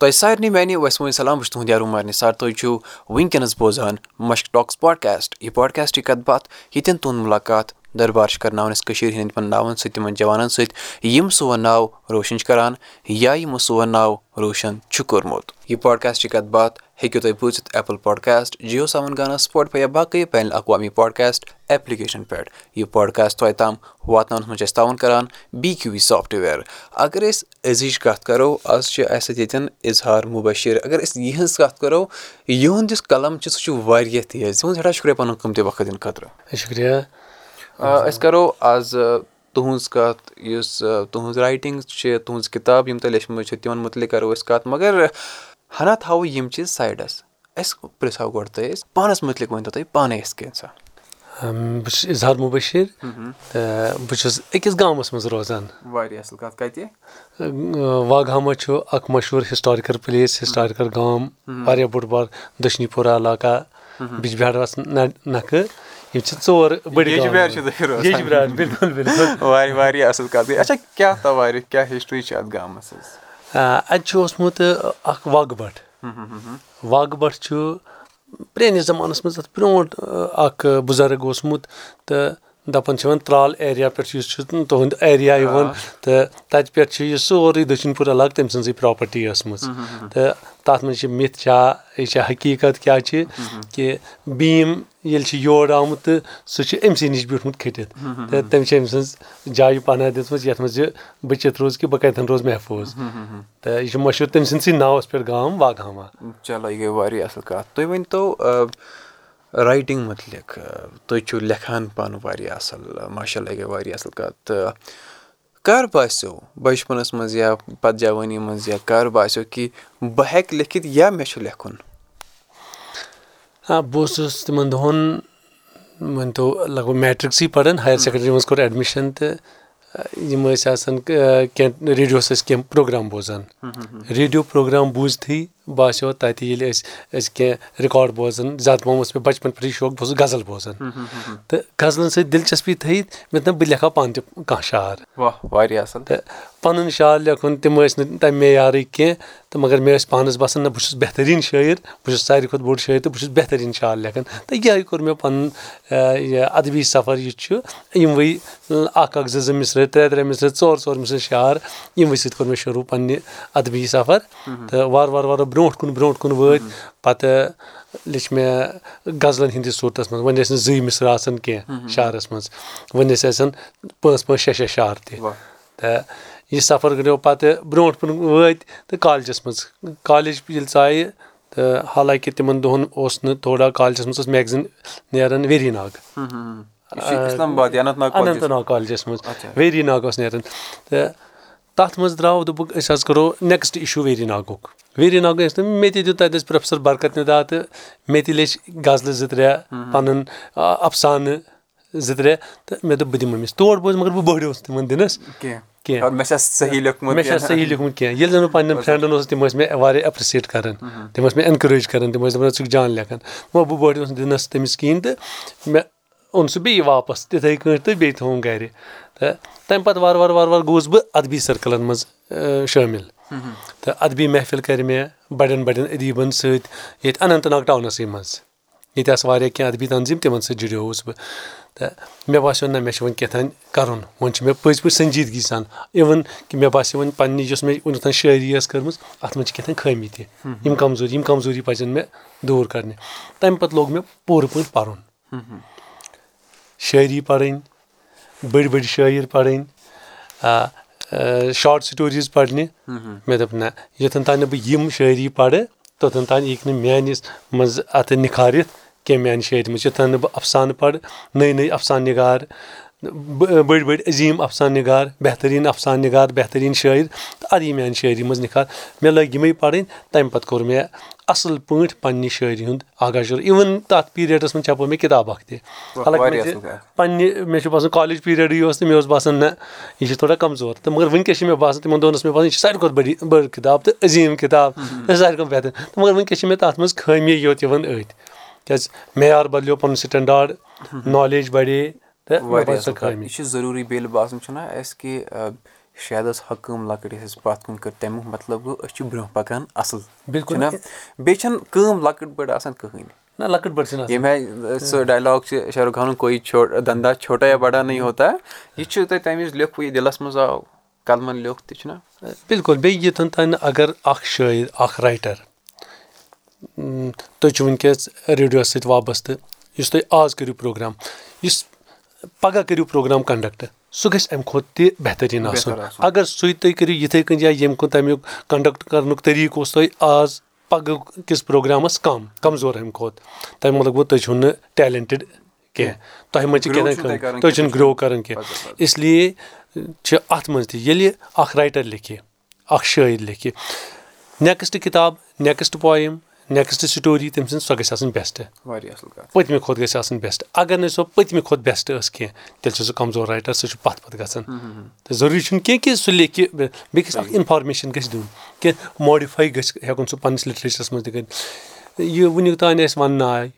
تۄہہِ سارنٕے میانہِ وسمو سلام بہٕ چھُس تُہُنٛد یارو مارنہِ سار تُہۍ چھِو وٕنکیٚنَس بوزان مشک ٹاکٕس پاڈکاسٹ یہِ پاڈکاسٹٕچ کَتھ باتھ ییٚتؠن تُہُنٛد مُلاقات دربار چھِ کَرناوان أسۍ کٔشیٖرِ ہِنٛدۍ تِمَن ناوَن سۭتۍ تِمَن جوانَن سۭتۍ یِم سون ناو روشَن چھِ کَران یا یِمو سون ناو روشَن چھُ کوٚرمُت۔ یہِ پاڈکاسٹٕچ کَتھ باتھ ہیٚکِو تُہۍ بوٗزِتھ ایپٕل پاڈکاسٹ جِیو سیوَن گانا سپاٹفاے یا باقٕے بین الاقوامی پاڈکاسٹ ایپلِکیشَن پؠٹھ یہِ پاڈکاسٹ تۄہہِ تام واتناونَس منٛز چھِ أسۍ تعاوُن کَران بی کیوٗ وی سافٹوِیَر اگر أسۍ أزِچ کَتھ کَرو آز چھِ اَسہِ ییٚتؠن اِظہار مُبشِر۔ اگر أسۍ یِہٕنٛز کَتھ کَرو یِہُنٛد یُس قلم چھُ سُہ چھُ واریاہ تیز۔ تُہُنٛد سٮ۪ٹھاہ شُکریہ پَنُن قۭمتی وقت دِنہٕ خٲطرٕ۔ شُکریہ أسۍ کَرو آز تُہٕنٛز کَتھ یُس تُہٕنٛز رایٹِنٛگ چھِ تُہٕنٛز کِتاب یِم تۄہہِ لیٚچھمٕژ چھِ تِمَن مُتعلِق کَرو أسۍ کَتھ مگر ہنا تھاوو یِم چیٖز سایڈَس اَسہِ پِرٛژھو گۄڈٕ تۄہہِ أسۍ پانَس مُتعلِق ؤنۍتو تُہۍ پانَے اَسہِ کینٛژھا؟ بہٕ چھُس اِظہار مُبشِر تہٕ بہٕ چھُس أکِس گامَس منٛز روزان۔ واریاہ اَصٕل کَتھ کَتہِ؟ واگامہ چھُ اَکھ مشہوٗر ہِسٹارِکَل پٕلیس ہِسٹارِکَل گام واریاہ بوٚڑ بار دٔچھنی پوٗرا علاقہ بِجبِہارَس نَکھٕ یِم چھِ ژور بٔڑۍ واریاہ اَصٕل کَتھ اچھا کیٛاہ تَوارِ کیٛاہ ہِسٹرٛی چھِ اَتھ گامَس حظ؟ اَتہِ چھُ اوسمُت اَکھ واگہٕ بَٹ واگہٕ بَٹ چھُ پرٛٲنِس زَمانَس منٛز اَتھ برونٛٹھ اَکھ بُزَرٕگ اوسمُت تہٕ دَپان چھِ یِوان ترٛال ایریا پٮ۪ٹھ یُس چھُ تُہُنٛد ایریا یِوان تہٕ تَتہِ پٮ۪ٹھ چھُ یہِ سورُے دٔچھِنۍ پوٗر علاقہٕ تٔمۍ سٕنٛزٕے پرٛاپَرٹی ٲسمٕژ تہٕ تَتھ منٛز چھِ مِتھ چھا یہِ چھا حقیٖقت کیٛاہ چھِ کہِ بیٖم ییٚلہِ چھِ یور آمُت تہٕ سُہ چھُ أمۍ سٕے نِش بیوٗٹھمُت کھٔٹِتھ تہٕ تٔمۍ چھِ أمۍ سٕنٛز جایہِ پَناہ دِژمٕژ یَتھ منٛز یہِ بٔچِتھ روٗز کہِ بہٕ کَتٮ۪ن روزٕ محفوٗظ تہٕ یہِ چھُ مشہوٗر تٔمۍ سٕنٛدسٕے ناوَس پٮ۪ٹھ گام واگامہ چلو یہِ گٔے واریاہ اَصٕل کَتھ تُہۍ ؤنۍتو رایٹِنٛگ مُتعلِق تُہۍ چھِو لیکھان پانہٕ واریاہ اَصٕل ماشاء اللہ یہِ گٔے واریاہ اَصٕل کَتھ تہٕ کَر باسیٚو بَچپَنَس منٛز یا پَتہٕ جوٲنی منٛز یا کَر باسیٚو کہِ بہٕ ہٮ۪کہٕ لیکھِتھ یا مےٚ چھُ لیکھُن آ بہٕ اوسُس تِمَن دۄہَن مٲنۍتو لگ بگ میٹرِکسٕے پَران ہایر سیٚکنڈری منٛز کوٚر ایڈمِشَن تہٕ یِم ٲسۍ آسان کینٛہہ ریڈیوَس ٲسۍ کینٛہہ پرٛوگرام بوزان ریڈیو پرٛوگرام بوٗزتھٕے باسیٚو تَتہِ ییٚلہِ أسۍ أسۍ کینٛہہ رِکاڈ بوزان زیادٕ پَہَم اوس مےٚ بَچپَن پٮ۪ٹھٕے شوق بہٕ اوسُس غزل بوزان۔ تہٕ غزلَن سۭتۍ دِلچَسپی تھٲیِتھ مےٚ دوٚپ بہٕ لیکھٕ ہا پانہٕ تہِ کانٛہہ شعر۔ واریاہ اَصٕل۔ تہٕ پَنُن شعر لیکھُن تِم ٲسۍ نہٕ تَمہِ معیارٕکۍ کینٛہہ تہٕ مگر مےٚ ٲسۍ پانَس باسان نہ بہٕ چھُس بہتریٖن شٲعر بہٕ چھُس ساروی کھۄتہٕ بوٚڑ شٲعر تہٕ بہٕ چھُس بہتریٖن شعر لیکھان۔ تہٕ یِہے کوٚر مےٚ پَنُن یہِ اَدبی سفر یُس چھُ یِموٕے اَکھ اَکھ زٕ زٕ مِثرٕ ترٛےٚ ترٛےٚ مِثرٕ ژور ژور مِثرٕ شعر یِموٕے سۭتۍ کوٚر مےٚ شروٗع پنٛنہِ اَدبی سفر۔ تہٕ وارٕ وارٕ وارٕ برونٛٹھ کُن برونٛٹھ کُن وٲتۍ۔ پَتہٕ لیٚچھ مےٚ غزلَن ہِنٛدِس صوٗرتَس منٛز وۄنۍ ٲسۍ نہٕ زٕے مِثرٕ آسان کینٛہہ شعرَس منٛز۔ وۄنۍ ٲسۍ آسان پانٛژھ پانٛژھ شےٚ شےٚ شعر تہِ۔ تہٕ یہِ سفر گٔیو پَتہٕ برونٛٹھ کُن وٲتۍ تہٕ کالجَس منٛز۔ کالج ییٚلہِ ژایہِ تہٕ حالانٛکہِ تِمَن دۄہَن اوس نہٕ تھوڑا کالجَس منٛز اوس میگزیٖن نیران ویری ناگ اننت ناگ کالجَس۔ منٛز ویری ناگ اوس نیران۔ تہٕ تَتھ منٛز درٛاو دوٚپُکھ أسۍ حظ کَرو نیکٕسٹ اِشوٗ ویری ناگُک ویری ناگ ٲسۍ نہٕ مےٚ تہِ دیُت تَتہِ ٲسۍ پروفیسر برکت نِدا تہٕ مےٚ تہِ لیٚچھ غزلہٕ زٕ ترٛےٚ پَنُن اَفسانہٕ زٕ ترٛےٚ تہٕ مےٚ دوٚپ بہٕ دِمہٕ أمِس۔ تور بوٗز مگر بہٕ بٔڑیوس تِمن دِنَس۔ کینٛہہ مےٚ چھا صحیح لیوٗکھمُت کینٛہہ؟ ییٚلہِ زَن بہٕ پَنٕنٮ۪ن فرٛؠنٛڈَن اوسُس تِم ٲسۍ مےٚ واریاہ ایپرِسیٹ کَران۔ تِم ٲسۍ مےٚ اٮ۪نکَریج کَران تِم ٲسۍ دَپان ژٕ چھُکھ جان لیکھان۔ وۄنۍ بہٕ بٔڑیوس دِنَس تٔمِس کِہیٖنۍ تہٕ مےٚ اوٚن سُہ بیٚیہِ واپَس تِتھَے کٲٹھۍ تہٕ بیٚیہِ تھووُم گَرِ۔ تہٕ تَمہِ پَتہٕ وارٕ وارٕ وارٕ وارٕ گوٚوُس بہٕ اَدبی سٔرکٕلَن منٛز شٲمِل۔ تہٕ اَدبی محفِل کَرِ مےٚ بَڑٮ۪ن بَڑٮ۪ن أدیٖبَن سۭتۍ ییٚتہِ اننت ناگ ٹاونَسٕے منٛز ییٚتہِ آسہٕ واریاہ کینٛہہ اَدبی تنظیٖم تِمَن سۭتۍ جُڑیووُس بہٕ تہٕ مےٚ باسیٚو نہ مےٚ چھُ وۄنۍ کیٛاہ تام کَرُن وۄنۍ چھُ مےٚ پٔزۍ پٲٹھۍ سنجیٖدگی سان اِوٕن کہِ مےٚ باسیٚو وۄنۍ پَننہِ یۄس مےٚ وُنیُک تانۍ شٲعری ٲس کٔرمٕژ اَتھ منٛز چھِ کیٛاہ تام خٲمی تہِ یِم کَمزوٗری یِم کَمزوٗری پَزن مےٚ دوٗر کَرنہِ تَمہِ پَتہٕ لوگ مےٚ پوٗرٕ پٲٹھۍ پَرُن شٲعری پَرٕنۍ بٔڑۍ بٔڑۍ شٲعر پَرٕنۍ شاٹ سٹوریٖز پَرنہِ مےٚ دوٚپ نہ یوٚتَن تانۍ نہٕ بہٕ یِم شٲعری پَرٕ توٚتَن تانۍ ہیٚکہِ نہٕ میٛٲنِس منٛز اَتھٕ نِکھارِتھ کینٛہہ میٛانہِ شٲعری منٛز یوٚتانۍ نہٕ بہٕ اَفسانہٕ پَرٕ نٔے نٔے اَفسان نِگار بٔڑۍ بٔڑۍ عظیٖم اَفسان نِگار بہتریٖن اَفسان نِگار بہتریٖن شٲعر تہٕ اَدٕ یی میٛانہِ شٲعری منٛز نِکھار مےٚ لٲگۍ یِمے پَرٕنۍ تَمہِ پَتہٕ کوٚر مےٚ اَصٕل پٲٹھۍ پنٛنہِ شٲعری ہُنٛد آغاز شروٗع۔ اِوٕن تَتھ پیٖریڈَس منٛز چھَپو مےٚ کِتاب اکھ تہِ۔ پنٛنہِ مےٚ چھُ باسان کالیج پیٖریڈٕے اوس تہٕ مےٚ اوس باسان نہ یہِ چھِ تھوڑا کَمزور۔ تہٕ مگر وٕنکیٚس چھِ مےٚ باسان تِمن دۄہن اوس مےٚ باسان یہِ چھِ ساروی کھۄتہٕ بٔڑ بٔڑ کِتاب تہٕ عظیٖم کِتاب۔ ساروی کھۄتہٕ بہتریٖن۔ تہٕ مگر وٕنکیٚس چھِ مےٚ تَتھ منٛز خٲمی یوت یِوان أتھۍ۔ کیٛازِ معیار بَدلیو پَنُن سِٹنٛڈاڈ نالیج بَڑے یہِ چھِ ضروٗری بیٚیہِ باسان چھُنہ اَسہِ کہِ شاید ٲس حکٲم لۄکٕٹ یۄس اَسہِ پَتھ کُن کٔر تَمیُک مطلب گوٚو أسۍ چھِ برونٛہہ پَکان اَصٕل بِلکُل چھُنہ بیٚیہِ چھَنہٕ کٲم لۄکٕٹ بٔڑ آسان کٕہٕنۍ۔ نہ لۄکٕٹ بٔڑ چھِنہٕ آسان. ییٚمہِ آیہِ سُہ ڈایلاگ چھِ شاہ رُخ خانُن کویی چھوٹ دنٛدا چھوٹا یا بَڑا نہیں ہوتا یہِ چھُ تۄہہِ تَمہِ وِزِ لیوٚکھوٕ یہِ دِلَس منٛز آو قلمَن لیوٚکھ تہِ چھُنہ بِلکُل بیٚیہِ یوٚتَن تانۍ اگر اَکھ شٲعر اَکھ رایٹَر تُہۍ چھِو وٕنکیٚس ریڈیوَس سۭتۍ وابستہٕ یُس تُہۍ آز کٔرِو پروگرام یُس پَگہہ کٔرِو پروگرام کَنڈَکٹ سُہ گژھِ اَمہِ کھۄتہٕ تہِ بہتریٖن آسُن۔ اگر سُے تُہۍ کٔرِو یِتھٕے کٔنۍ یا ییٚمہِ کُن تَمیُک کَنڈَکٹ کَرنُک طٔریٖقہٕ اوس تۄہہِ آز پَگہہ کِس پروگرامَس کَم کَمزور اَمہِ کھۄتہٕ۔ تَمہِ مطلب گوٚو تُہۍ چھِو نہٕ ٹیلَنٹِڈ کینٛہہ۔ تۄہہِ منٛز چھِ کینٛہہ تُہۍ چھِنہٕ گرو کَران کینٛہہ۔ اِسلیے چھِ اَتھ منٛز تہِ ییٚلہِ اَکھ رایٹَر لیکھِ اَکھ شٲعر لیکھِ۔ نیکٕسٹ کِتاب نیکٕسٹ پویِم نیکٕسٹ سٹوری تٔمۍ سٕنٛز سۄ گژھِ آسٕنۍ بیسٹ پٔتمہِ کھۄتہٕ گژھِ آسٕنۍ بیسٹ اگر نہٕ سۄ پٔتمہِ کھۄتہٕ بیسٹ ٲس کینٛہہ تیٚلہِ چھُ سُہ کمزور رایٹر سُہ چھُ پتھ پتھ گژھان. تہٕ ضروٗری چھُنہٕ کینٛہہ کہِ سُہ لیکھِ بیٚیہِ گژھِ اکھ انفارمیشن گژھِ دیُن کینٛہہ ماڈِفاے گژھِ ہٮ۪کُن سُہ پنٕنِس لِٹریچرس منٛز تہِ کٔرِتھ. یہِ وٕنیُک تانۍ اَسہِ وننہٕ آے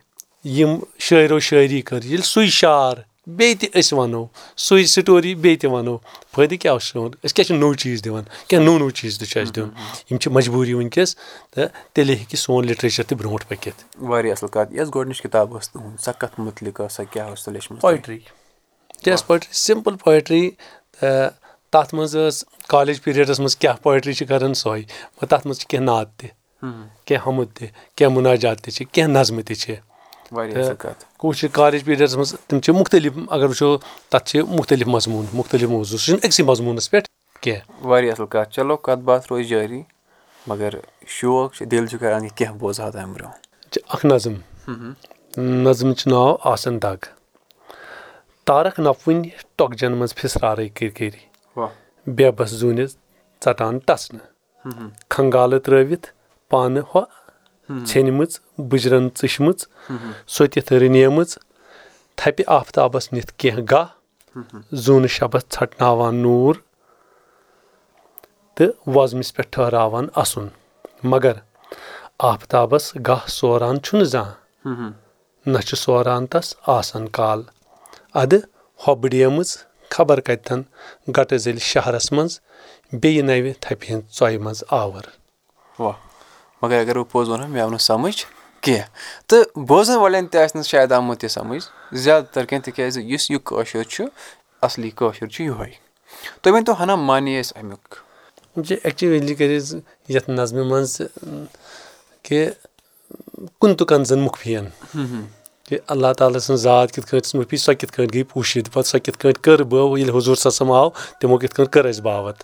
یِم شٲعرو شٲعری کٔر ییٚلہِ سُے شار بیٚیہِ تہِ أسۍ وَنو سُے سٹوری بیٚیہِ تہِ وَنو فٲیدٕ کیاہ اوس سون أسۍ کیاہ چھِ نوٚو چیٖز دِوان؟ کینٛہہ نوٚو نوٚو چیٖز تہِ چھُ اَسہِ دیُن یِم چھِ مجبوٗری وٕنکیٚس تہٕ تیٚلے ہیٚکہِ سون لِٹریچر تہِ برونٛٹھ پٔکِتھ۔ واریاہ اَصٕل کَتھ۔ یۄس گۄڈٕنِچ کِتاب ٲس تُہُنٛد سۄ کَتھ مُتعلِق ٲس سۄ کیاہ ٲس لیٚچھمٕژ پویٹری یہِ ٲس پویٹری سِمپٕل پویٹری تہٕ تَتھ منٛز ٲس کالیج پیٖریڈَس منٛز کیاہ پویٹری چھِ کَران سۄے؟ مگر تَتھ منٛز چھِ کینٛہہ نعت تہِ کینٛہہ حمُد تہِ کینٛہہ مُناجات تہِ چھِ کینٛہہ نظمہٕ تہِ چھِ کُس چھِ کالیج پیٖریڈَس منٛز تِم چھِ مُختٔلِف اگر وٕچھو تَتھ چھِ مُختٔلِف مضموٗن مُختٔلِف موضوٗع سُہ چھُنہٕ أکسٕے مضموٗنَس پٮ۪ٹھ کینٛہہ۔ واریاہ اَصٕل کَتھ۔ چلو کَتھ باتھ روزِ جٲری مگر شوق چھُ دِل چھُ کَران یہِ کینٛہہ بوزہا تَمہِ برونٛہہ۔ چھِ اَکھ نظم۔ نظمہِ چھُ ناو آسان دگ۔ تارَکھ نَفوٕنۍ ٹۄگجَن منٛز پھِسرارٕے کٔرۍ کٔرۍ بے بَس زوٗنہِ ژَٹان ٹَسنہٕ۔ کھنٛگالہٕ ترٛٲوِتھ پانہٕ ہۄ ژھیٚنمٕژ بٕجرَن ژٕچھمٕژ سوٚتِتھ رٕنیمٕژ تھَپہِ آفتابَس نِتھ کینٛہہ گاہ زوٗنہٕ شَبَس ژھٹناوان نوٗر تہٕ وۄزمِس پٮ۪ٹھ ٹھٔہراوان اَسُن مگر آفتابَس گاہ سوران چھُنہٕ زانٛہہ نہ چھُ سوران تَس آسان کال اَدٕ ہۄبڈیمٕژ خبر کَتٮ۪ن گَٹہٕ ذٔلۍ شہرَس منٛز بیٚیہِ نَوِ تھَپہِ ہِنٛز ژۄیہِ منٛز آوُر مگر اگر بہٕ پوٚز وَنو مےٚ آو نہٕ سَمٕجھ کینٛہہ تہٕ بوزَن والٮ۪ن تہِ آسہِ نہٕ شاید آمُت یہِ سَمٕجھ زیادٕ تَر کینٛہہ تِکیازِ یُس یہِ کٲشُر چھُ اَصلی کٲشُر چھُ یِہوے تُہۍ ؤنۍ تو ہَنا معنی اَسہِ اَمیُک چھِ ایٚکچُؤلی کَرِ یَتھ نظمہِ منٛز کہِ کُنہِ تہٕ کَنزَن مُخفِیَن کہِ اللہ تعالیٰ سٕنٛز ذات کِتھ کٲٹھۍ ٲس مُفی سۄ کِتھ کٲٹھۍ گٔے پوٗشِد پَتہٕ سۄ کِتھ کٲٹھۍ کٔر بٲو ییٚلہِ حضوٗر صٲب آو تِمو کِتھ کٲٹھۍ کٔر اَسہِ باوَت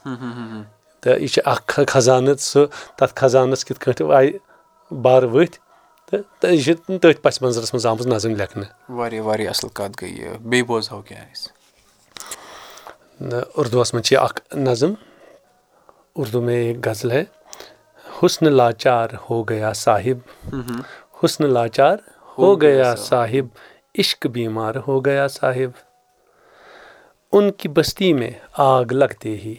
تہٕ یہِ چھِ اَکھ خزانہٕ سُہ تَتھ خزانَس کِتھ کٲٹھۍ آیہِ بَر ؤتھۍ تہٕ یہِ چھِ تٔتھۍ پَس منظرَس منٛز آمٕژ نظم لیکھنہٕ واریاہ واریاہ اَصٕل کَتھ گٔے یہِ بیٚیہِ بوزہو کیٛاہ اَسہِ اُردوَس منٛز چھِ اَکھ نظم اُردو میں ایک غزل ہے حُسنہٕ لاچار ہو گیا صاحب حُسنہٕ لاچار ہو گیا صاحب عشق بیمار ہو گیا صاحب اُن کی بستی میں آگ لگتے ہی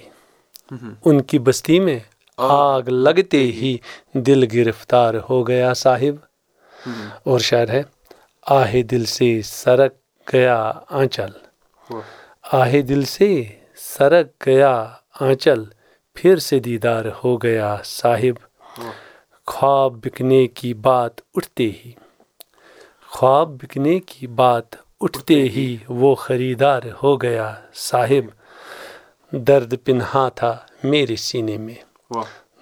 اُن کی بستی میں آگ لگتے ہی دل گرفتار ہو گیا صاحب اور شاعر ہے آہے دل سے سرک گیا آنچل آہے دل سے سرک گیا آنچل پھر سے دیدار ہو گیا صاحب خواب بکنے کی بات اٹھتے ہی خواب بکنے کی بات اٹھتے ہی وہ خریدار ہو گیا صاحب درد پنہا تھا میرے سینے میں۔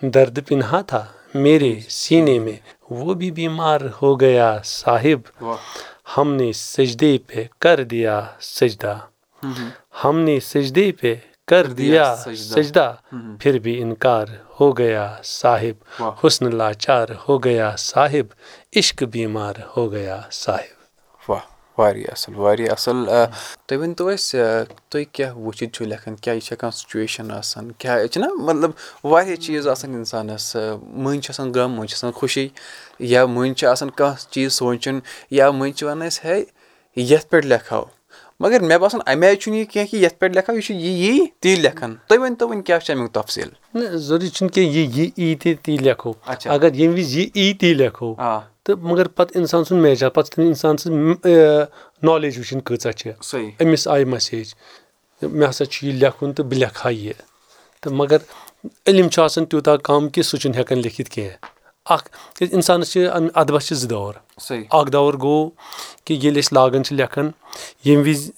درد پنہا تھا میرے سینے میں۔ وہ بھی بیمار ہو گیا صاحب۔ ہم نے سجدے پہ کر دیا سجدہ۔ ہم نے سجدے پہ کر دیا سجدہ۔ پھر بھی انکار ہو گیا صاحب۔ حسن لاچار گیا صاحب۔ عشق بیمار واہ واریاہ اَصٕل واریاہ اَصٕل تُہۍ ؤنۍ تو اَسہِ تُہۍ کیاہ وٕچھِتھ چھِو لیکھان؟ کیاہ یہِ چھِ کانٛہہ سُچویشَن آسان؟ کیاہ چھِنہ مطلب واریاہ چیٖز آسان اِنسانَس مٔنٛزۍ چھِ آسان غم مٔنٛزۍ چھِ آسان خوشی یا مٔنٛزۍ چھِ آسان کانٛہہ چیٖز سونٛچُن یا مٔنٛزۍ چھِ وَنان أسۍ ہے یَتھ پٮ۪ٹھ لیکھہو مگر مےٚ باسان اَمہِ آیہِ چھُنہٕ یہِ کینٛہہ کہِ یَتھ پٮ۪ٹھ لیکھو یہِ چھُ یہِ یی تی لیکھان۔ تُہۍ ؤنۍ تو وۄنۍ کیاہ چھُ اَمیُک تفصیٖل؟ نہ ضروٗری چھُنہٕ کینٛہہ یہِ یی ای تہِ تی لیکھو۔ اگر ییٚمہِ وِزِ یہِ ای تی لیکھو تہٕ مگر پَتہٕ اِنسان سُنٛد میجر پَتہٕ چھِ اِنسان سٕنٛز نالیج وٕچھِنۍ کۭژاہ چھِ۔ أمِس آیہِ میسیج مےٚ ہسا چھُ یہِ لیکھُن تہٕ بہٕ لیکھٕ ہا یہِ۔ تہٕ مگر علم چھُ آسان تیوٗتاہ کَم کہِ سُہ چھُنہٕ ہٮ۪کان لیکھِتھ کینٛہہ۔ اکھ اِنسانَس چھِ اَدبَس چھِ زٕ دور۔ اکھ دور گوٚو کہِ ییٚلہِ أسۍ لاگان چھِ لیکھان ییٚمہِ وِزِ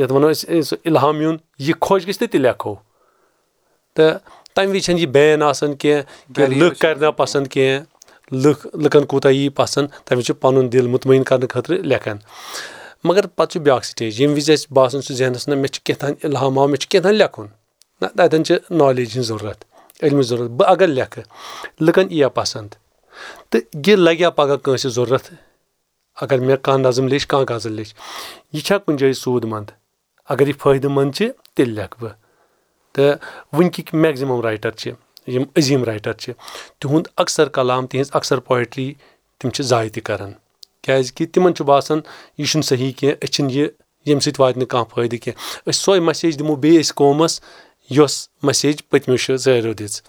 یَتھ وَنو أسۍ اِلہام یُن یہِ خۄش گژھِ تہٕ تہِ لیکھو۔ تہٕ تَمہِ وِزِ چھنہٕ یہِ بین آسان کینٛہہ کہِ لُکھ کَرنا پَسنٛد کینٛہہ لُکھ لُکَن کوٗتاہ یی پَسنٛد تَمہِ وِزِ چھُ پَنُن دِل مُطمعین کَرنہٕ خٲطرٕ لیکھان۔ مگر پَتہٕ چھُ بیٛاکھ سٹیج ییٚمہِ وِزِ اَسہِ باسان چھُ ذہنَس نہ مےٚ چھُ کیٛاہ تام اِلہام آو مےٚ چھُ کیٛاہ تام لیکھُن۔ نہ تَتؠن چھِ نالیج ہِنٛز ضوٚرَتھ علمٕچ ضوٚرَتھ بہٕ اگر لیکھٕ لُکَن یی یا پَسنٛد۔ تہٕ یہِ لَگہِ پَگاہ کٲنٛسہِ ضوٚرَتھ اگر مےٚ کانٛہہ نظم لیٚچھ کانٛہہ غزل لیٚچھ یہِ چھا کُنہِ جایہِ سوٗد منٛد؟ اگر یہِ فٲیدٕ منٛد چھِ تیٚلہِ لیکھٕ بہٕ۔ تہٕ وٕنکِکۍ میکزِمَم رایٹَر چھِ یِم عظیٖم رایٹَر چھِ تِہُنٛد اَکثر کلام تِہنٛز اَکثر پویٹری تِم چھِ زایہِ تہِ کَران۔ کیٛازِکہِ تِمَن چھُ باسان یہِ چھُنہٕ صحیح کینٛہہ أسۍ چھِنہٕ یہِ ییٚمہِ سۭتۍ واتہِ نہٕ کانٛہہ فٲیدٕ کینٛہہ۔ أسۍ سۄے مسیج دِمو بیٚیہِ أسۍ قومَس یۄس مسیج پٔتمیو چھِ زٲرِو دِژ۔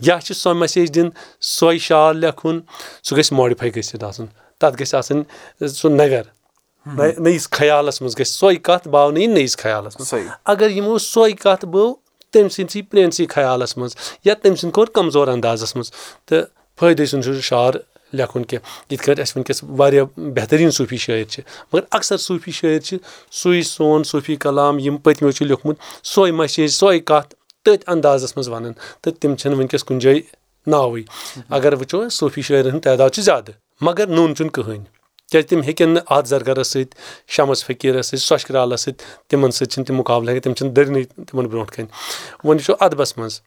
یا چھِ سۄ مسیج دِنۍ سۄے شال لیکھُن سُہ گژھِ ماڈِفاے گٔژھِتھ آسُن تَتھ گژھِ آسٕنۍ سُہ نَویر نٔیِس خیالَس منٛز گژھِ سۄے کَتھ باونہٕ یِنۍ نٔیِس خیالَس منٛز اگر یِمو سۄے کَتھ بٲو تٔمۍ سٕنٛدسٕے پرٛٲنسٕے خیالَس منٛز یا تٔمۍ سٕنٛدۍ کوٚر کَمزور اَندازَس منٛز تہٕ فٲیدٕ سُنٛد چھُ شعر لیکھُن کینٛہہ یِتھ کٲٹھۍ اَسہِ وٕنکیٚس واریاہ بہتریٖن صوٗفی شٲعر چھِ مگر اَکثر صوٗفی شٲعر چھِ سُے سون صوٗفی کلام یِم پٔتمیو چھِ لیوٗکھمُت سۄے مسیج سۄے کَتھ تٔتھۍ اَندازَس منٛز وَنان تہٕ تِم چھِنہٕ وٕنکیٚس کُنہِ جایہِ ناوٕے اگر وٕچھو صوٗفی شٲعرَن ہُنٛد تعداد چھُ زیادٕ مگر نوٚن چھُنہٕ کٕہٕنۍ کیازِ تِم ہیٚکن نہٕ اَتھ زرگرس سۭتۍ شمس فقیٖرس سۭتۍ سۄچھ کرالس سۭتۍ تِمن سۭتۍ چھِنہٕ تِم مُقابلہٕ ہیٚکان تِم چھِنہٕ دٔرنٕے تِمن برونٛٹھ کَنۍ وۄنۍ وٕچھو اَدبس منٛز۔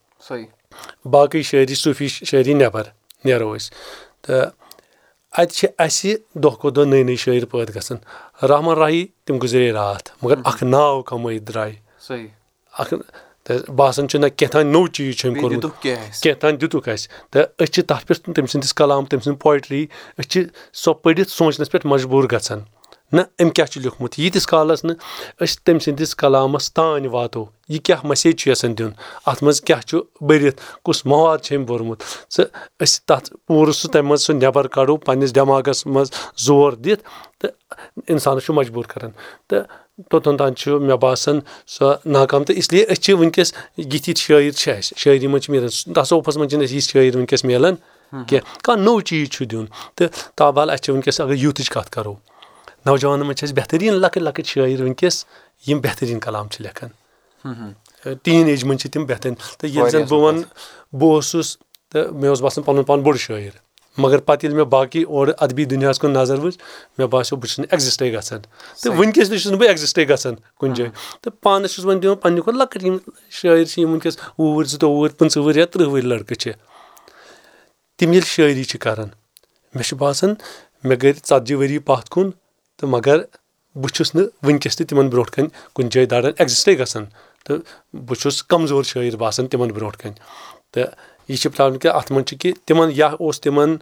باقٕے شٲعری صوٗفی شٲعری نؠبر نیرو أسۍ۔ تہٕ اَتہِ چھِ اَسہِ دۄہ کھۄتہٕ دۄہ نٔے نٔے شٲعر پٲدٕ گژھان۔ رحمان راہی تِم گُزرے راتھ مگر اکھ ناو کَمٲیِتھ درٛاے۔ اکھ تہٕ باسان چھُ نہ کیٛاہ تام نوٚو چیٖز چھُ أمۍ کوٚرمُت کینٛہہ تام دِتُکھ اَسہِ تہٕ أسۍ چھِ تَتھ پؠٹھ تٔمۍ سٕنٛدِس کلام تٔمۍ سٕنٛز پویٹری أسۍ چھِ سۄ پٔرِتھ سونٛچنَس پؠٹھ مجبوٗر گژھان نہ أمۍ کیاہ چھُ لیوٗکھمُت ییٖتِس کالَس نہٕ أسۍ تٔمۍ سٕنٛدِس کلامَس تانۍ واتو یہِ کیاہ مسیج چھُ یَژھان دیُن اَتھ منٛز کیاہ چھُ بٔرِتھ کُس مواد چھُ أمۍ بوٚرمُت ژٕ أسۍ تَتھ پوٗرٕ سُہ تَمہِ منٛز سُہ نؠبر کَڑو پنٕنِس دؠماغس منٛز زور دِتھ تہٕ اِنسانَس چھُ مجبوٗر کران تہٕ توٚتن تانۍ چھُ مےٚ باسان سۄ ناکام تہٕ اِسلیے أسۍ چھِ وٕنکیٚس یِتھۍ یِتھۍ شٲعر چھِ اَسہِ شٲعری منٛز چھِ میلان تصوفَس منٛز چھِنہٕ اَسہِ یِتھۍ شٲعر وٕنکیٚس میلان کینٛہہ کانٛہہ نوٚو چیٖز چھُ دیُن تہٕ تابال اَسہِ چھِ وٕنکیٚس اگر یوٗتھٕچ کَتھ کَرو نوجوانَن منٛز چھِ اَسہِ بہتریٖن لۄکٕٹۍ لۄکٕٹۍ شٲعر وٕنکیٚس یِم بہتریٖن کلام چھِ لیکھان ٹیٖن ایج منٛز چھِ تِم بہتریٖن تہٕ ییٚلہِ زَن بہٕ وَنہٕ بہٕ اوسُس تہٕ مےٚ اوس باسان پَنُن پان بوٚڑ شٲعر مگر پَتہٕ ییٚلہِ مےٚ باقٕے اورٕ اَدبی دُنیاہَس کُن نظر وٕچھ مےٚ باسیٚو بہٕ چھُس نہٕ ایٚگزِسٹے گژھان۔ تہٕ وٕنکیٚس تہِ چھُس نہٕ بہٕ ایٚگزِسٹے گژھان کُنہِ جایہِ۔ تہٕ پانَس چھُس وۄنۍ دِوان پَنٕنہِ کھۄتہٕ لۄکٕٹۍ یِم شٲعر چھِ یِم وٕنکیٚس وُہ وُہٕرۍ زٕتووُہ وُہٕرۍ پٕنٛژٕ وُہٕرۍ یا تٕرٛہ وُہٕرۍ لٔڑکہٕ چھِ۔ تِم ییٚلہِ شٲعری چھِ کَران مےٚ چھُ باسان مےٚ گٔے ژَتجی ؤری پَتھ کُن تہٕ مگر بہٕ چھُس نہٕ وٕنکیٚس تہِ تِمن برونٛٹھ کَنۍ کُنہِ جایہِ دَران ایٚگزِسٹے گژھان۔ تہٕ بہٕ چھُس کمزور شٲعر باسان تِمن برونٛٹھ کَنۍ تہٕ یہِ چھِ پرابلِم کہِ اَتھ منٛز چھِ کہِ تِمن یا اوس تِمن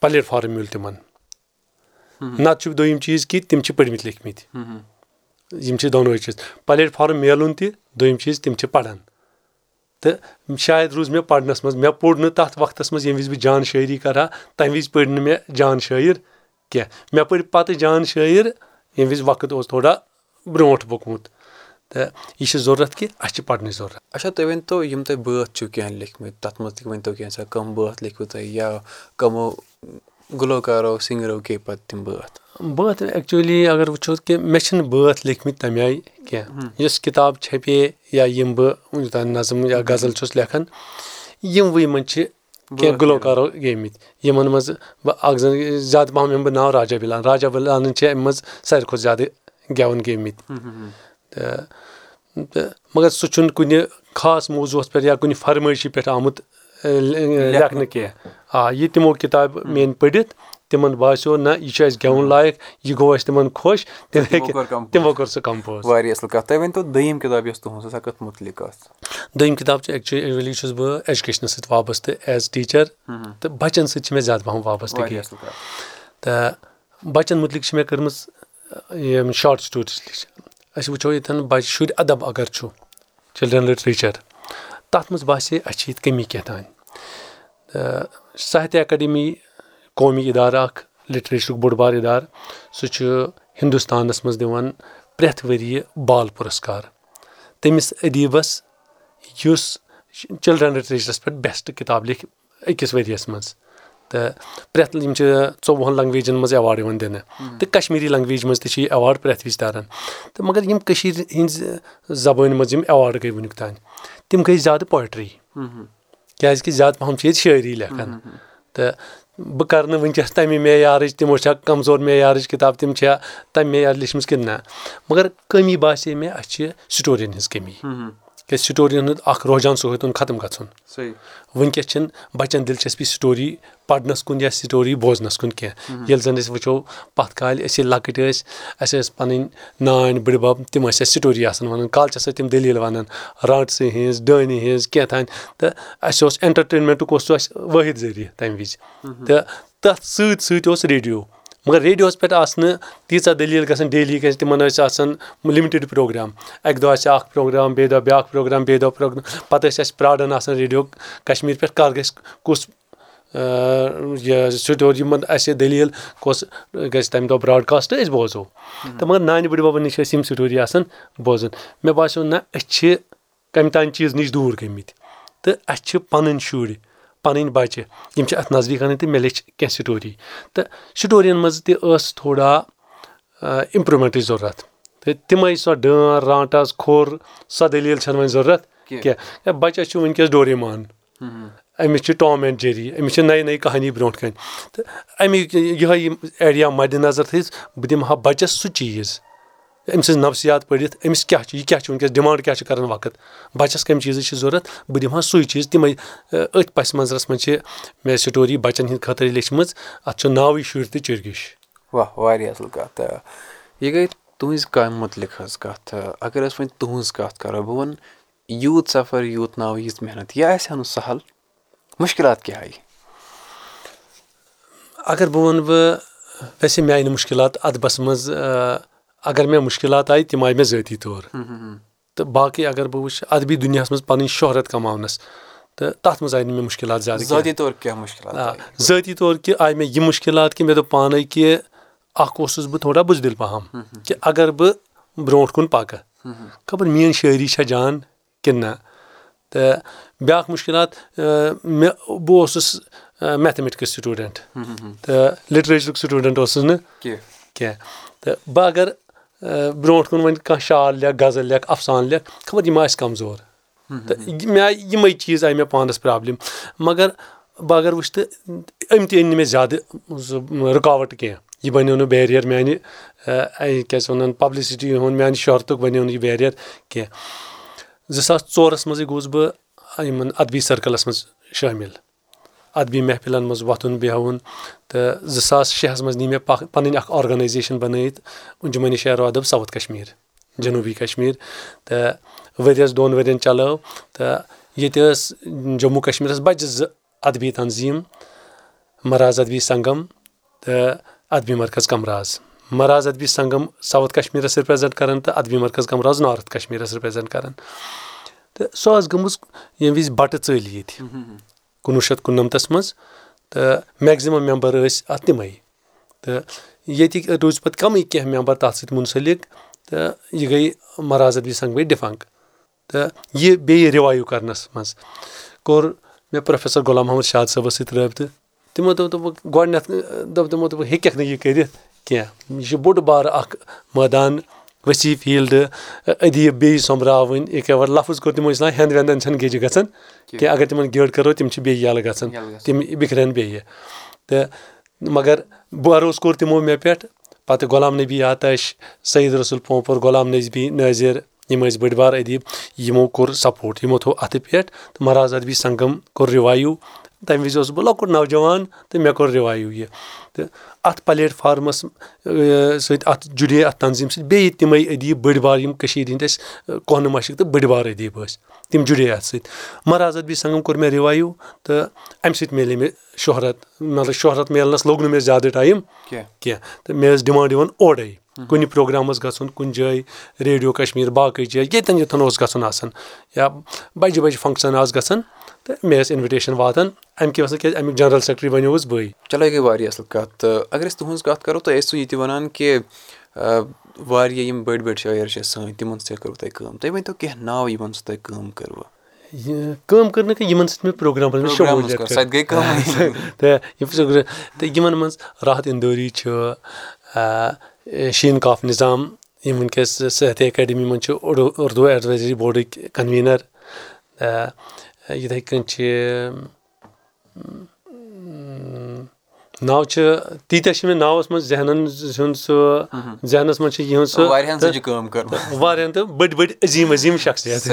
پَلیٹ فارم میوٗل تِمن نتہٕ چھُ دوٚیِم چیٖز کہِ تِم چھِ پٔرمٕتۍ لیکھمٕتۍ یِم چھِ دۄنوے چیٖز پَلیٹ فارم میلُن تہِ دوٚیِم چیٖز تِم چھِ پَران تہٕ شاید روٗز مےٚ پَرنَس منٛز مےٚ پوٚر نہٕ تَتھ وقتَس منٛز ییٚمہِ وِزِ بہٕ جان شٲعری کَرٕ ہا تَمہِ وِزِ پٔرۍ نہٕ مےٚ جان شٲعر کینٛہہ مےٚ پٔرۍ پَتہٕ جان شٲعر ییٚمہِ وِزِ وقت اوس تھوڑا برونٛٹھ پوٚکمُت تہٕ یہِ چھِ ضوٚرَتھ کہِ اَسہِ چھِ پَرنٕچ ضوٚرَتھ۔ اچھا تُہۍ ؤنۍتو یِم تۄہہِ بٲتھ چھِو کینٛہہ لیکھمٕتۍ تَتھ منٛز تہِ ؤنۍتو کینٛژھا کٕم بٲتھ لیکھوٕ تۄہہِ یا کٕمو گُلوکارو سِنٛگرو کے پَتہٕ تِم بٲتھ؟ بٲتھ ایٚکچُؤلی اگر وٕچھو کہِ مےٚ چھِنہٕ بٲتھ لیکھمٕتۍ تَمہِ آیہِ کینٛہہ۔ یۄس کِتاب چھَپے یا یِم بہٕ وٕنیُک تام نظم یا غزل چھُس لیکھان یِموٕے منٛز چھِ کینٛہہ گُلوکارو گیٚمٕتۍ۔ یِمن منٛز بہٕ اکھ زَن زیادٕ پَہَم یِمہٕ بہٕ ناو راجا بِلان راجا بِلانٕنۍ چھِ اَمہِ منٛز ساروی کھۄتہٕ زیادٕ گٮ۪وَن گیٚمٕتۍ تہٕ مگر سُہ چھُنہٕ کُنہِ خاص موضوٗوَس پؠٹھ یا کُنہِ فرمٲیشی پؠٹھ آمُت لیکھنہٕ کینٛہہ آ یہِ تِمو کِتابہٕ میٲنۍ پٔرِتھ تِمن باسیٚو نہ یہِ چھُ اَسہِ گؠوُن لایق یہِ گوٚو اَسہِ تِمن خۄش تِم ہیٚکہِ تِمو کوٚر سُہ کَمپوز واریاہ اَصٕل کَتھ تُہۍ ؤنۍتو دوٚیِم کِتاب یۄس تُہٕنٛز سۄ کَتھ مُتعلِق ٲس دوٚیِم کِتاب چھِ ایٚکچُؤلی چھُس بہٕ ایٚجوکیشنَس سۭتۍ وابسطہٕ ایز ٹیٖچَر تہٕ بَچَن سۭتۍ چھِ مےٚ زیادٕ پَہَم وابسطہٕ کینٛہہ تہٕ بَچَن مُتعلِق چھِ مےٚ کٔرمٕژ یِم شاٹ سٹوریٖز لیٚچھ أسۍ وٕچھو ییٚتؠن بَچہِ شُرۍ اَدب اگر چھُ چِلڈرَن لِٹریچَر تَتھ منٛز باسے اَسہِ چھِ ییٚتہِ کٔمی کینٛہہ تانۍ. تہٕ ساہتیا اکیڈمی قومی اِدارٕ اکھ لِٹریچرُک بوٚڑ بار اِدارٕ سُہ چھُ ہِندُستانَس منٛز دِوان پرٛؠتھ ؤریہِ بال پُرسکار. تٔمِس ادیٖبَس یُس چِلڈرَن لِٹریچرَس پؠٹھ بیسٹ کِتاب لیکھِ أکِس ؤرۍیَس منٛز تہٕ پرٛؠتھ یِم چھِ ژۄوُہَن لنٛگویجَن منٛز ایواڈ یِوان دِنہٕ تہٕ کشمیٖری لنٛگویج منٛز تہِ چھِ یہِ ایواڈ پرٛؠتھ وِزِ تَران تہٕ مگر یِم کٔشیٖرِ ہِنٛزِ زبٲنۍ منٛز یِم ایواڈ گٔے وٕنیُک تانۍ تِم گٔے زیادٕ پویٹری کیازکہِ زیادٕ پَہَم چھِ ییٚتہِ شٲعری لیکھان۔ تہٕ بہٕ کَرٕ نہٕ وٕنکیٚس تَمہِ معیارٕچ تِمو چھا کَمزور معیارٕچ کِتاب تِم چھا تَمہِ معیار لیٚچھمٕژ کِنہٕ نہ۔ مگر کٔمی باسے مےٚ اَسہِ چھِ سٹورین ہٕنٛز کٔمی کیازِ سٹورین ہُنٛد اکھ روجان سُہ ہیوٚتُن ختم گژھُن۔ وٕنکیٚس چھِنہٕ بَچن دِلچسپی سٹوری پَرنَس کُن یا سٹوری بوزنَس کُن کینٛہہ۔ ییٚلہِ زَن أسۍ وٕچھو پَتھ کالہِ أسۍ ییٚلہِ لۄکٕٹۍ ٲسۍ اَسہِ ٲسۍ پَنٕنۍ نانۍ بٕڈبب تِم ٲسۍ اَسہِ سٹوری آسان وَنان کالچَس ٲسۍ تِم دٔلیٖل وَنان رانٛٹسٕے ہِنٛز ڈٲنہِ ہِنٛز کینٛہہ تانۍ۔ تہٕ اَسہِ اوس اٮ۪نٹَرٹینمینٹُک اوس سُہ اَسہِ وٲحِد ذٔریعہٕ تَمہِ وِزِ۔ تہٕ تَتھ سۭتۍ سۭتۍ اوس ریڈیو مگر ریڈیوَس پؠٹھ آسہٕ نہٕ تیٖژاہ دٔلیٖل گژھان ڈیلی کیازِ تِمن ٲسۍ آسان لِمٹِڈ پروگرام۔ اَکہِ دۄہ آسہِ اکھ پروگرام بیٚیہِ دۄہ بیاکھ پروگرام بیٚیہِ دۄہ پروگرام پَتہٕ ٲسۍ اَسہِ پراران آسان ریڈیو کشمیٖر پؠٹھ کر گژھِ کُس یہِ سٹوری یِمن اَسہِ دٔلیٖل کۄس گژھِ تَمہِ دۄہ براڈکاسٹ أسۍ بوزو۔ تہٕ مگر نانہِ بٕڈبَبَن نِش ٲسۍ یِم سٹوری آسان بوزان۔ مےٚ باسیٚو نہ أسۍ چھِ کمہِ تانۍ چیٖز نِش دوٗر گٔمٕتۍ۔ تہٕ اَسہِ چھِ پَنٕنۍ شُرۍ پَنٕنۍ بَچہِ یِم چھِ اَتھ نزدیٖک اَنٕنۍ تہٕ مےٚ لیٚچھ کینٛہہ سٹوری۔ تہٕ سٹورین منٛز تہِ ٲس تھوڑا اِمپروٗمینٹٕچ ضوٚرَتھ تہٕ تِمے سۄ ڈٲن رانٛٹَس کھوٚر سۄ دٔلیٖل چھَنہٕ وۄنۍ ضوٚرَتھ کینٛہہ۔ بَچَس چھُ وٕنکیٚس ڈوریمان۔ أمِس چھِ ٹام اینڈ جیری أمِس چھِ نٔے نٔے کہانی برونٛٹھ کَنۍ۔ تہٕ اَمِکۍ یِہے یِم ایریا مَدِ نظر تھٲیِتھ بہٕ دِمہٕ ہا بَچَس سُہ چیٖز أمۍ سٕنٛز نفسِیات پٔرِتھ أمِس کیاہ چھُ یہِ کیاہ چھُ وٕنکیٚس ڈِمانٛڈ کیاہ چھُ کَران وقت؟ بَچَس کَمہِ چیٖزٕچ چھِ ضوٚرَتھ؟ بہٕ دِمہٕ ہا سُے چیٖز تِمے أتھۍ پَسہِ منظرَس منٛز چھِ مےٚ سٹوری بَچَن ہِنٛدۍ خٲطرٕ لیٚچھمٕژ اَتھ چھُ ناوٕے شُرۍ تہٕ چِرگٔش۔ واہ واریاہ اَصٕل کَتھ یہِ گٔے تُہٕنٛزِ کامہِ مُتعلِق حظ کَتھ اگر أسۍ وۄنۍ تُہٕنٛز کَتھ کَرو بہٕ وَنہٕ یوٗت سفر یوٗت ناو ییٖژ محنت یہِ آسہِ ہا نہٕ سَہل۔ مُشکِلات کیاہ آیہِ؟ اگر بہٕ وَنہٕ بہٕ ویسے مےٚ آیہِ نہٕ مُشکِلات اَدبَس منٛز اگر مےٚ مُشکِلات آیہِ تِم آیہِ مےٚ ذٲتی طور۔ تہٕ باقٕے اگر بہٕ وٕچھِ اَدبی دُنیاہَس منٛز پَنٕنۍ شہرت کَماونَس تہٕ تَتھ منٛز آیہِ نہٕ مےٚ مُشکِلات زیادٕ ذٲتی طور کیٛاہ مُشکِلات ذٲتی طور کہِ آیہِ مےٚ یہِ مُشکِلات کہِ مےٚ دوٚپ پانے کہِ اکھ اوسُس بہٕ تھوڑا بُزدِل پَہَم کہِ اگر بہٕ برونٛٹھ کُن پَکہٕ۔ خبر میٲنۍ شٲعری چھےٚ جان کِنہٕ نہ۔ تہٕ بیٛاکھ مُشکِلات مےٚ بہٕ اوسُس میتھمیٹِکٕس سٹوٗڈنٛٹ۔ تہٕ لِٹریچرُک سٹوٗڈنٛٹ اوسُس نہٕ کینٛہہ۔ تہٕ بہٕ اگر برونٛٹھ کُن وۄنۍ کانٛہہ شال لیکھٕ غزل لیکھٕ اَفسان لیکھٕ خبر یِم آسہِ کَمزور تہٕ مےٚ آیہِ یِمے چیٖز آیہِ مےٚ پانَس پرابلِم مگر بہٕ اگر وٕچھِ تہٕ أمۍ تہِ أنۍ نہٕ مےٚ زیادٕ رُکاوَٹ کینٛہہ یہِ بَنیو نہٕ بیریر میانہِ کیاہ چھِ وَنان پبلسٹی ہُنٛد میانہِ شہرتُک بَنیو نہٕ یہِ بیریر کینٛہہ زٕ ساس ژورَس منٛزٕے گوٚوُس بہٕ یِمن اَدبی سٔرکٕلَس منٛز شٲمِل اَدبی محفِلَن منٛز وۄتھُن بیٚہوُن تہٕ زٕ ساس شےٚ ہَس منٛز نی مےٚ پَنٕنۍ اکھ آرگنایزیشن بَنٲیِتھ اَنجُمنہِ شعرو اَدب ساوُتھ کشمیٖر جنوٗبی کشمیٖر تہٕ ؤرۍیَس دۄن ؤرۍ یَن چلٲو تہٕ ییٚتہِ ٲس جموں کشمیٖرَس بَجہِ زٕ اَدبی تنظیٖم مَراز اَدبی سنگم تہٕ اَدبی مرکز کمراز۔ مَراز اَدبی سنگم ساوُتھ کشمیٖرَس رِپریزنٛٹ کران تہٕ اَدبی مرکز کمراز نارٕتھ کشمیٖرَس رِپریزنٛٹ کران تہٕ سۄ ٲس گٔمٕژ ییٚمہِ وِزِ بَٹہٕ ژٔلۍ ییٚتہِ کُنوُہ شیٚتھ کُننَمتھس منٛز تہٕ میکزِمم میٚمبر ٲسۍ اَتھ تِمے تہٕ ییٚتِکۍ روٗزۍ پَتہٕ کَمٕے کینٛہہ میٚمبر تَتھ سۭتۍ مُنسلِک تہٕ یہِ گٔے مَراز ادبی سنٛگ گٔے ڈِفنٛگ تہٕ یہِ بیٚیہِ رِوایِو کرنَس منٛز کوٚر مےٚ پروفیسر غلام محمد شاد صٲبَس سۭتۍ رٲبطہٕ تِمو دوٚپ دوٚپُکھ گۄڈٕنیٚتھ دوٚپ تِمو دوٚپُکھ ہیٚککھ نہٕ یہِ کٔرِتھ کینٛہہ یہِ چھُ بوٚڑ بارٕ اکھ مٲدان ؤسیع فیٖلڈٕ أدیٖب بیٚیہِ سوٚمبراوٕنۍ اِکے لفظ کوٚر تِمو اِسلام ہیٚنٛد ویٚنٛدن چھنہٕ گجہِ گژھان کینٛہہ اگر تِمن گٔر کرو تِم چھِ بیٚیہِ یَلہٕ گژھان تِم بِکھرن بیٚیہِ تہٕ مگر بروسہٕ کوٚر تِمو مےٚ پؠٹھ پتہٕ غلام نبی آتش سعید رسول پوپُر غلام نظبی نٲظِر یِم ٲسۍ بٔڑۍ بار ادیٖب یِمو کوٚر سپوٹ یِمو تھوٚو اَتھٕ پؠٹھ تہٕ مہراز ادبی سنگم کوٚر رِوایِو تَمہِ وِزِ اوسُس بہٕ لۄکُٹ نوجوان تہٕ مےٚ کوٚر رِوایِو یہِ تہٕ اَتھ پلیٹ فارمَس سۭتۍ اَتھ جُڑے اَتھ تنظیٖم سۭتۍ بیٚیہِ تِمے ادیٖب بٔڑۍ بار یِم کٔشیٖر ہِنٛدۍ ٲسۍ کۄنہٕ مَشِک تہٕ بٔڑۍ بار ادیٖب ٲسۍ تِم جُڑے اَتھ سۭتۍ مہراز ادبی سنگم کوٚر مےٚ رِوایِو تہٕ اَمہِ سۭتۍ مِلے مےٚ شہرت مطلب شہرت میلنَس لوٚگ نہٕ مےٚ زیادٕ ٹایم کینٛہہ تہٕ مےٚ ٲس ڈِمانٛڈ یِوان اورے کُنہِ پروگرامَس گژھُن کُنہِ جایہِ ریڈیو کشمیٖر باقٕے جایہِ ییٚتؠن ییٚتؠن اوس گژھُن آسان یا بَجہِ بَجہِ فنٛگشن آسہٕ گژھان تہٕ مےٚ ٲسۍ اِنوِٹیشن واتان. اَمہِ کہِ وجہ کیازِ اَمیُک جنرل سیکرٹری بَنیووُس بٕے. چلو یہِ گٔے واریاہ اَصٕل کَتھ. تہٕ اگر أسۍ تُہٕنٛز کَتھ کَرو تُہۍ ٲسوٕ یہِ تہِ وَنان کہِ واریاہ یِم بٔڑۍ بٔڑۍ شٲعر چھِ سٲنۍ تِمن سۭتۍ کٔروٕ تۄہہِ کٲم. تُہۍ ؤنۍ تو کینٛہہ ناو یِمن سۭتۍ تۄہہِ کٲم کٔروٕ؟ کٲم کٔر نہٕ کینٛہہ یِمن سۭتۍ مےٚ پروگرام تہٕ تہٕ یِمن منٛز راحت اِندوری چھُ شیٖن کاف نِظام یِم وٕنکیٚس صحت اکیڈمی منٛز چھِ اردوٗ ایڈوایزری بوڈٕکۍ کنویٖنر یِتھٕے کٔنۍ چھِ ناو چھِ تیٖتیاہ چھِ مےٚ ناوَس منٛز ذہنن ہُنٛد سُہ ذہنس منٛز چھِ یِہُنٛد سُہ واریاہن تہٕ بٔڑۍ بٔڑۍ عظیٖم عظیٖم شخصیت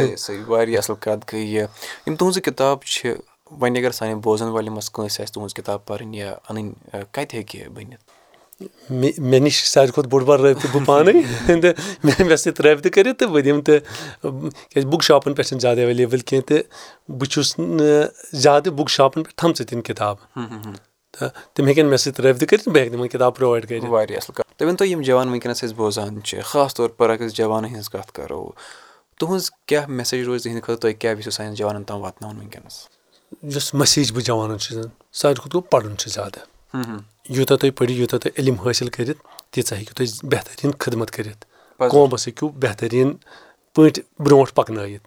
واریاہ اَصٕل کَتھ گٔے یہِ یِم تُہنٛزٕ کِتاب چھِ وۄنۍ اگر سانٮ۪ن بوزن والٮ۪ن منٛز کٲنٛسہِ آسہِ تُہنٛز کِتاب پَرٕنۍ یا اَنٕنۍ کَتہِ ہیٚکہِ بٔنِتھ مےٚ مےٚ نِش ساروی کھۄتہٕ بوٚڑ بار رٲبطہٕ بہٕ پانے تہٕ مےٚ سۭتۍ رٲبطہٕ کٔرِتھ تہٕ بہٕ دِمہٕ تہٕ کیازِ بُک شاپن پٮ۪ٹھ چھنہٕ زیادٕ ایویلیبٕل کینٛہہ تہٕ بہٕ چھُس نہٕ زیادٕ بُک شاپن تھمژٕ تِم کِتاب تہٕ تِم ہیٚکن مےٚ سۭتۍ رٲبطہٕ کٔرِتھ بہٕ ہیٚکہٕ تِمن کِتاب پرووایڈ کٔرِتھ واریاہ اَصٕل کَتھ تُہۍ ؤنتو یِم جوان وٕنکیٚنس أسۍ بوزان چھِ خاص طور پر اگر أسۍ جوانن ہٕنٛز کَتھ کرو تُہنٛز کیاہ میسیج روزِ تِہنٛدِ خٲطرٕ تُہۍ کیاہ یژھِو سانٮ۪ن جوانن تام واتناوُن وٕنکیٚنس یۄس مسیج بہٕ جوانن چھُس ساروی کھۄتہٕ گوٚو پَرُن چھُ زیادٕ یوٗتاہ تُہۍ پٔرِو یوٗتاہ تُہۍ علم حٲصِل کٔرِتھ تیٖژاہ ہیٚکِو تُہۍ بہتریٖن خدمت کٔرِتھ۔ قومَس ہیٚکِو بہتریٖن پٲٹھۍ برونٛٹھ پَکنٲیِتھ۔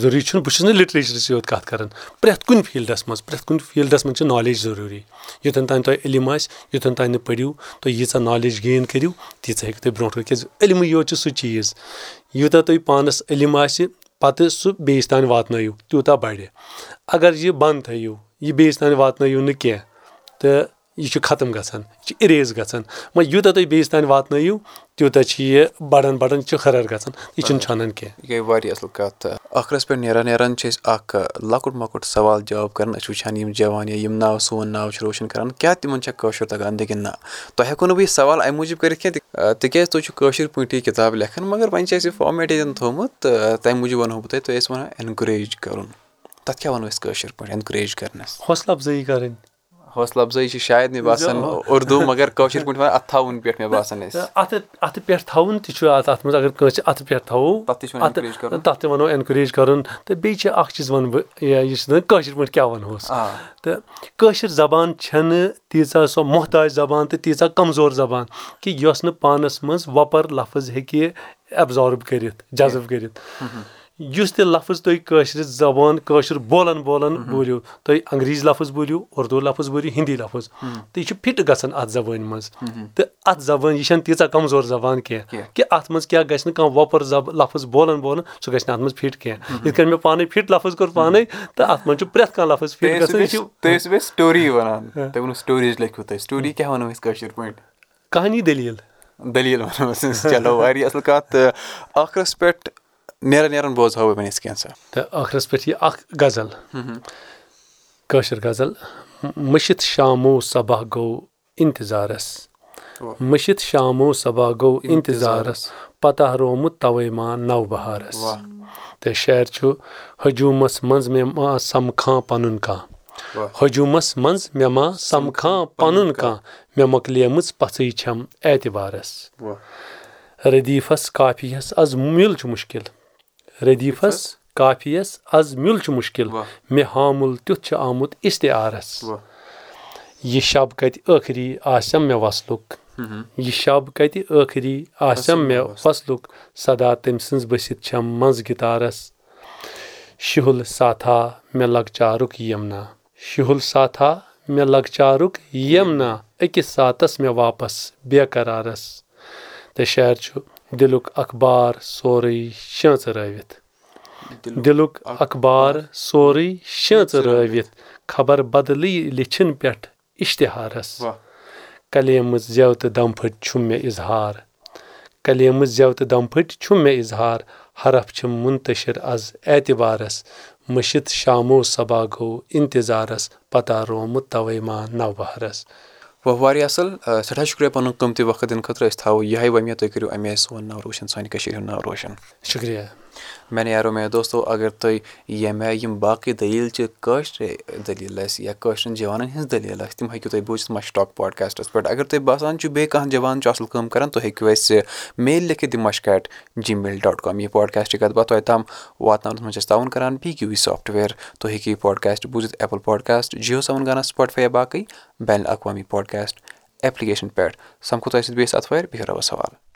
ضروٗری چھُنہٕ بہٕ چھُس نہٕ لِٹریچرٕچ یوت کَتھ کَران۔ پرٛٮ۪تھ کُنہِ فیٖلڈَس منٛز پرٛٮ۪تھ کُنہِ فیٖلڈَس منٛز چھِ نالیج ضروٗری۔ یوٚتَن تانۍ تۄہہِ علم آسہِ یوٚتَن تانۍ نہٕ پٔرِو تُہۍ ییٖژاہ نالیج گین کٔرِو تیٖژاہ ہیٚکِو تُہۍ برونٛٹھ کٔرِتھ۔ کیازِ علمٕے یوت چھُ سُہ چیٖز۔ یوٗتاہ تُہۍ پانَس علم آسہِ پَتہٕ سُہ بیٚیِس تانۍ واتنٲیِو تیوٗتاہ بَڑِ اگر یہِ بنٛد تھٲیِو یہِ بیٚیِس تانۍ واتنٲیِو نہٕ کینٛہہ۔ تہٕ یہِ چھُ ختم گژھان یہِ چھُ اِریز گژھان۔ وۄنۍ یوٗتاہ تُہۍ بیٚیِس تانۍ واتنٲیِو تیوٗتاہ چھِ یہِ بَڑان بَڑان چھُ خرر گژھان یہِ چھُنہٕ ژھانان کینٛہہ۔ یہِ گٔے واریاہ اَصٕل کَتھ۔ ٲخرَس پؠٹھ نیران نیران چھِ أسۍ اکھ لۄکُٹ مۄکُٹ سوال جواب کران أسۍ چھِ وٕچھان یِم جوان یا یِم ناو سون ناو چھِ روشَن کران کیاہ تِمن چھا کٲشُر تَگان لیکِن نہ۔ تۄہہِ ہٮ۪کو نہٕ بہٕ یہِ سوال اَمہِ موٗجوٗب کٔرِتھ کینٛہہ تِکیازِ تُہۍ چھِو کٲشِر پٲٹھی کِتاب لیکھان مگر وۄنۍ چھِ اَسہِ یہِ فارمیٹ ییٚتٮ۪ن تھومُت تہٕ تَمہِ موٗجوٗب وَنہو بہٕ تۄہہِ تُہۍ ٲسۍ وَنان اٮ۪نکوریج کَرُن۔ تَتھ کیاہ وَنو أسۍ کٲشِر پٲٹھۍ اٮ۪نکوریج کَرنَس؟ حوصلہٕ اَفضٲیی کَرٕنۍ حوصلہٕ اَفضٲیی چھِ شاید مےٚ باسان اُردو مگر کٲشِر پٲٹھۍ وَنان اَتھٕ تھاوُن پٮ۪ٹھ مےٚ باسان أسۍ اَتھٕ اَتھٕ پٮ۪ٹھ تھاوُن تہِ چھُ اَتھ اَتھ منٛز اگر کٲنٛسہِ اَتھٕ پٮ۪ٹھ تھاوو تَتھ تہِ وَنو اٮ۪نکوریج کَرُن تہٕ بیٚیہِ چھِ اکھ چیٖز وَنہٕ بہٕ یہِ چھِ کٲشِر پٲٹھۍ کیاہ وَنہوس تہٕ کٲشِر زبان چھنہٕ تیٖژاہ سۄ محتاج زبان تہٕ تیٖژاہ کَمزور زبان کہِ یۄس نہٕ پانَس منٛز وۄپَر لفظ ہیٚکہِ ایبزارٕب کٔرِتھ جذٕب کٔرِتھ یُس تہِ لفظ تُہۍ کٲشِر زبان کٲشُر بولان بولان بوٗلِو تُہۍ انگریٖزی لفظ بوٗلِو اردوٗ لفظ بوٗلِو ہِندی لفظ تہٕ یہِ چھُ فِٹ گژھان اَتھ زبٲنۍ منٛز. تہٕ اَتھ زبٲنۍ یہِ چھنہٕ تیٖژاہ کَمزور زبان کینٛہہ کہِ اَتھ منٛز کیاہ گژھِ نہٕ کانٛہہ وۄپُر لفظ بولان بولان سُہ گژھِ نہٕ اَتھ منٛز فِٹ کینٛہہ. یِتھ کٔنۍ مےٚ پانے فِٹ لفظ کوٚر پانے تہٕ اَتھ منٛز چھُ پرٮ۪تھ کانٛہہ لفظ فِٹ گژھان کہانی دٔلیٖل۔ دٔلیٖل وَنو چلو واریاہ اَصٕل کَتھ تہٕ ٲخرَس پٮ۪ٹھ نیران نیران تہٕ ٲخرَس پٮ۪ٹھ یہِ اکھ غزل کٲشِر غزل مٔشِتھ شامو صبح گوٚو اِنتظارَس مٔشِتھ شامو صبح گوٚو اِنتظارَس پَتہ رومُت تَوَے ما نَو بَہارَس تہٕ شعر چھُ ہجوٗمَس منٛز مےٚ ما سَمکھان پَنُن کانٛہہ ہجوٗمَس منٛز مےٚ ما سَمکھان پَنُن کانٛہہ مےٚ مۄکلیمٕژ پَژھٕے چھَم اعتبارَس ردیٖفَس کافیَس آز مِل چھُ مُشکِل ردیٖفَس کافیَس آز مِل چھُ مُشکِل مےٚ ہامُل تیُتھ چھُ آمُت اِستعارَس یہِ شب کَتہِ ٲخری آسٮ۪م مےٚ وَسلُک یہِ شب کَتہِ ٲخری آسٮ۪م مےٚ وَسلُک سدا تٔمۍ سٕنٛز بٔسِتھ چھَم منٛز گِتارَس شُہُل ساتھا مےٚ لۄکچارُک یِمنا شُہُل ساتھا مےٚ لۄکچارُک یِمنا أکِس ساتَس مےٚ واپَس بیقرارَس تہٕ شعر چھُ دِلُک اخبار سورُے شٲنٛژرٲوِتھ دِلُک اخبار سورُے شٲنٛژرٲوِتھ خبر بدلٕے لیٚچھِن پٮ۪ٹھ اِشتِہارَس کلیمہٕ زٮ۪و تہٕ دَم پھٔٹۍ چھُم مےٚ اِظہار کلیمہٕ زٮ۪و تہٕ دَم پھٔٹۍ چھُم مےٚ اِظہار حرف چھِم مُنتٔشِر آز اعتبارَس مٔشِتھ شامو صبا گوٚو اِنتِظارَس پَتہ رومُت تَوَے ما نَو بہارَس واریاہ اَصٕل سٮ۪ٹھاہ شُکریہ پَنُن قۭمتی وقت دِنہٕ خٲطرٕ أسۍ تھاوو یِہے وَمید تُہۍ کٔرِو اَمے سون ناو روشَن سانہِ کٔشیٖرِ ہُنٛد ناو روشَن شُکریہ میانہِ یارو مےٚ دوستو اگر تُہۍ ییٚمہِ آیہِ یِم باقٕے دٔلیٖل چھِ کٲشرِ دٔلیٖل آسہِ یا کٲشرٮ۪ن جوانَن ہِنٛز دٔلیٖل آسہِ تِم ہیٚکِو تُہۍ بوٗزِتھ مَشٹاک پاڈکاسٹَس پٮ۪ٹھ۔ اگر تُہۍ باسان چھُ بیٚیہِ کانٛہہ جوان چھُ اَصٕل کٲم کَران تُہۍ ہیٚکِو اَسہِ میل لیکھِتھ دِ مَشک at G mail dot com. یہِ پاڈکاسٹٕچ کَتھ باتھ تۄہہِ تام واتناونَس منٛز چھِ أسۍ تعاوُن کَران پی کیوٗ وی سافٹوِیَر۔ تُہۍ ہیٚکِو یہِ پاڈکاسٹ بوٗزِتھ ایپٕل پاڈکاسٹ جِیو سیوَن گانا سٕپاٹفاے یا باقٕے بین الاقوامی پاڈکاسٹ ایپلِکیشَن پٮ۪ٹھ۔ سَمکھو تۄہہِ سۭتۍ بیٚیِس اَتھوارِ بِہِو رۄبَس حوالہٕ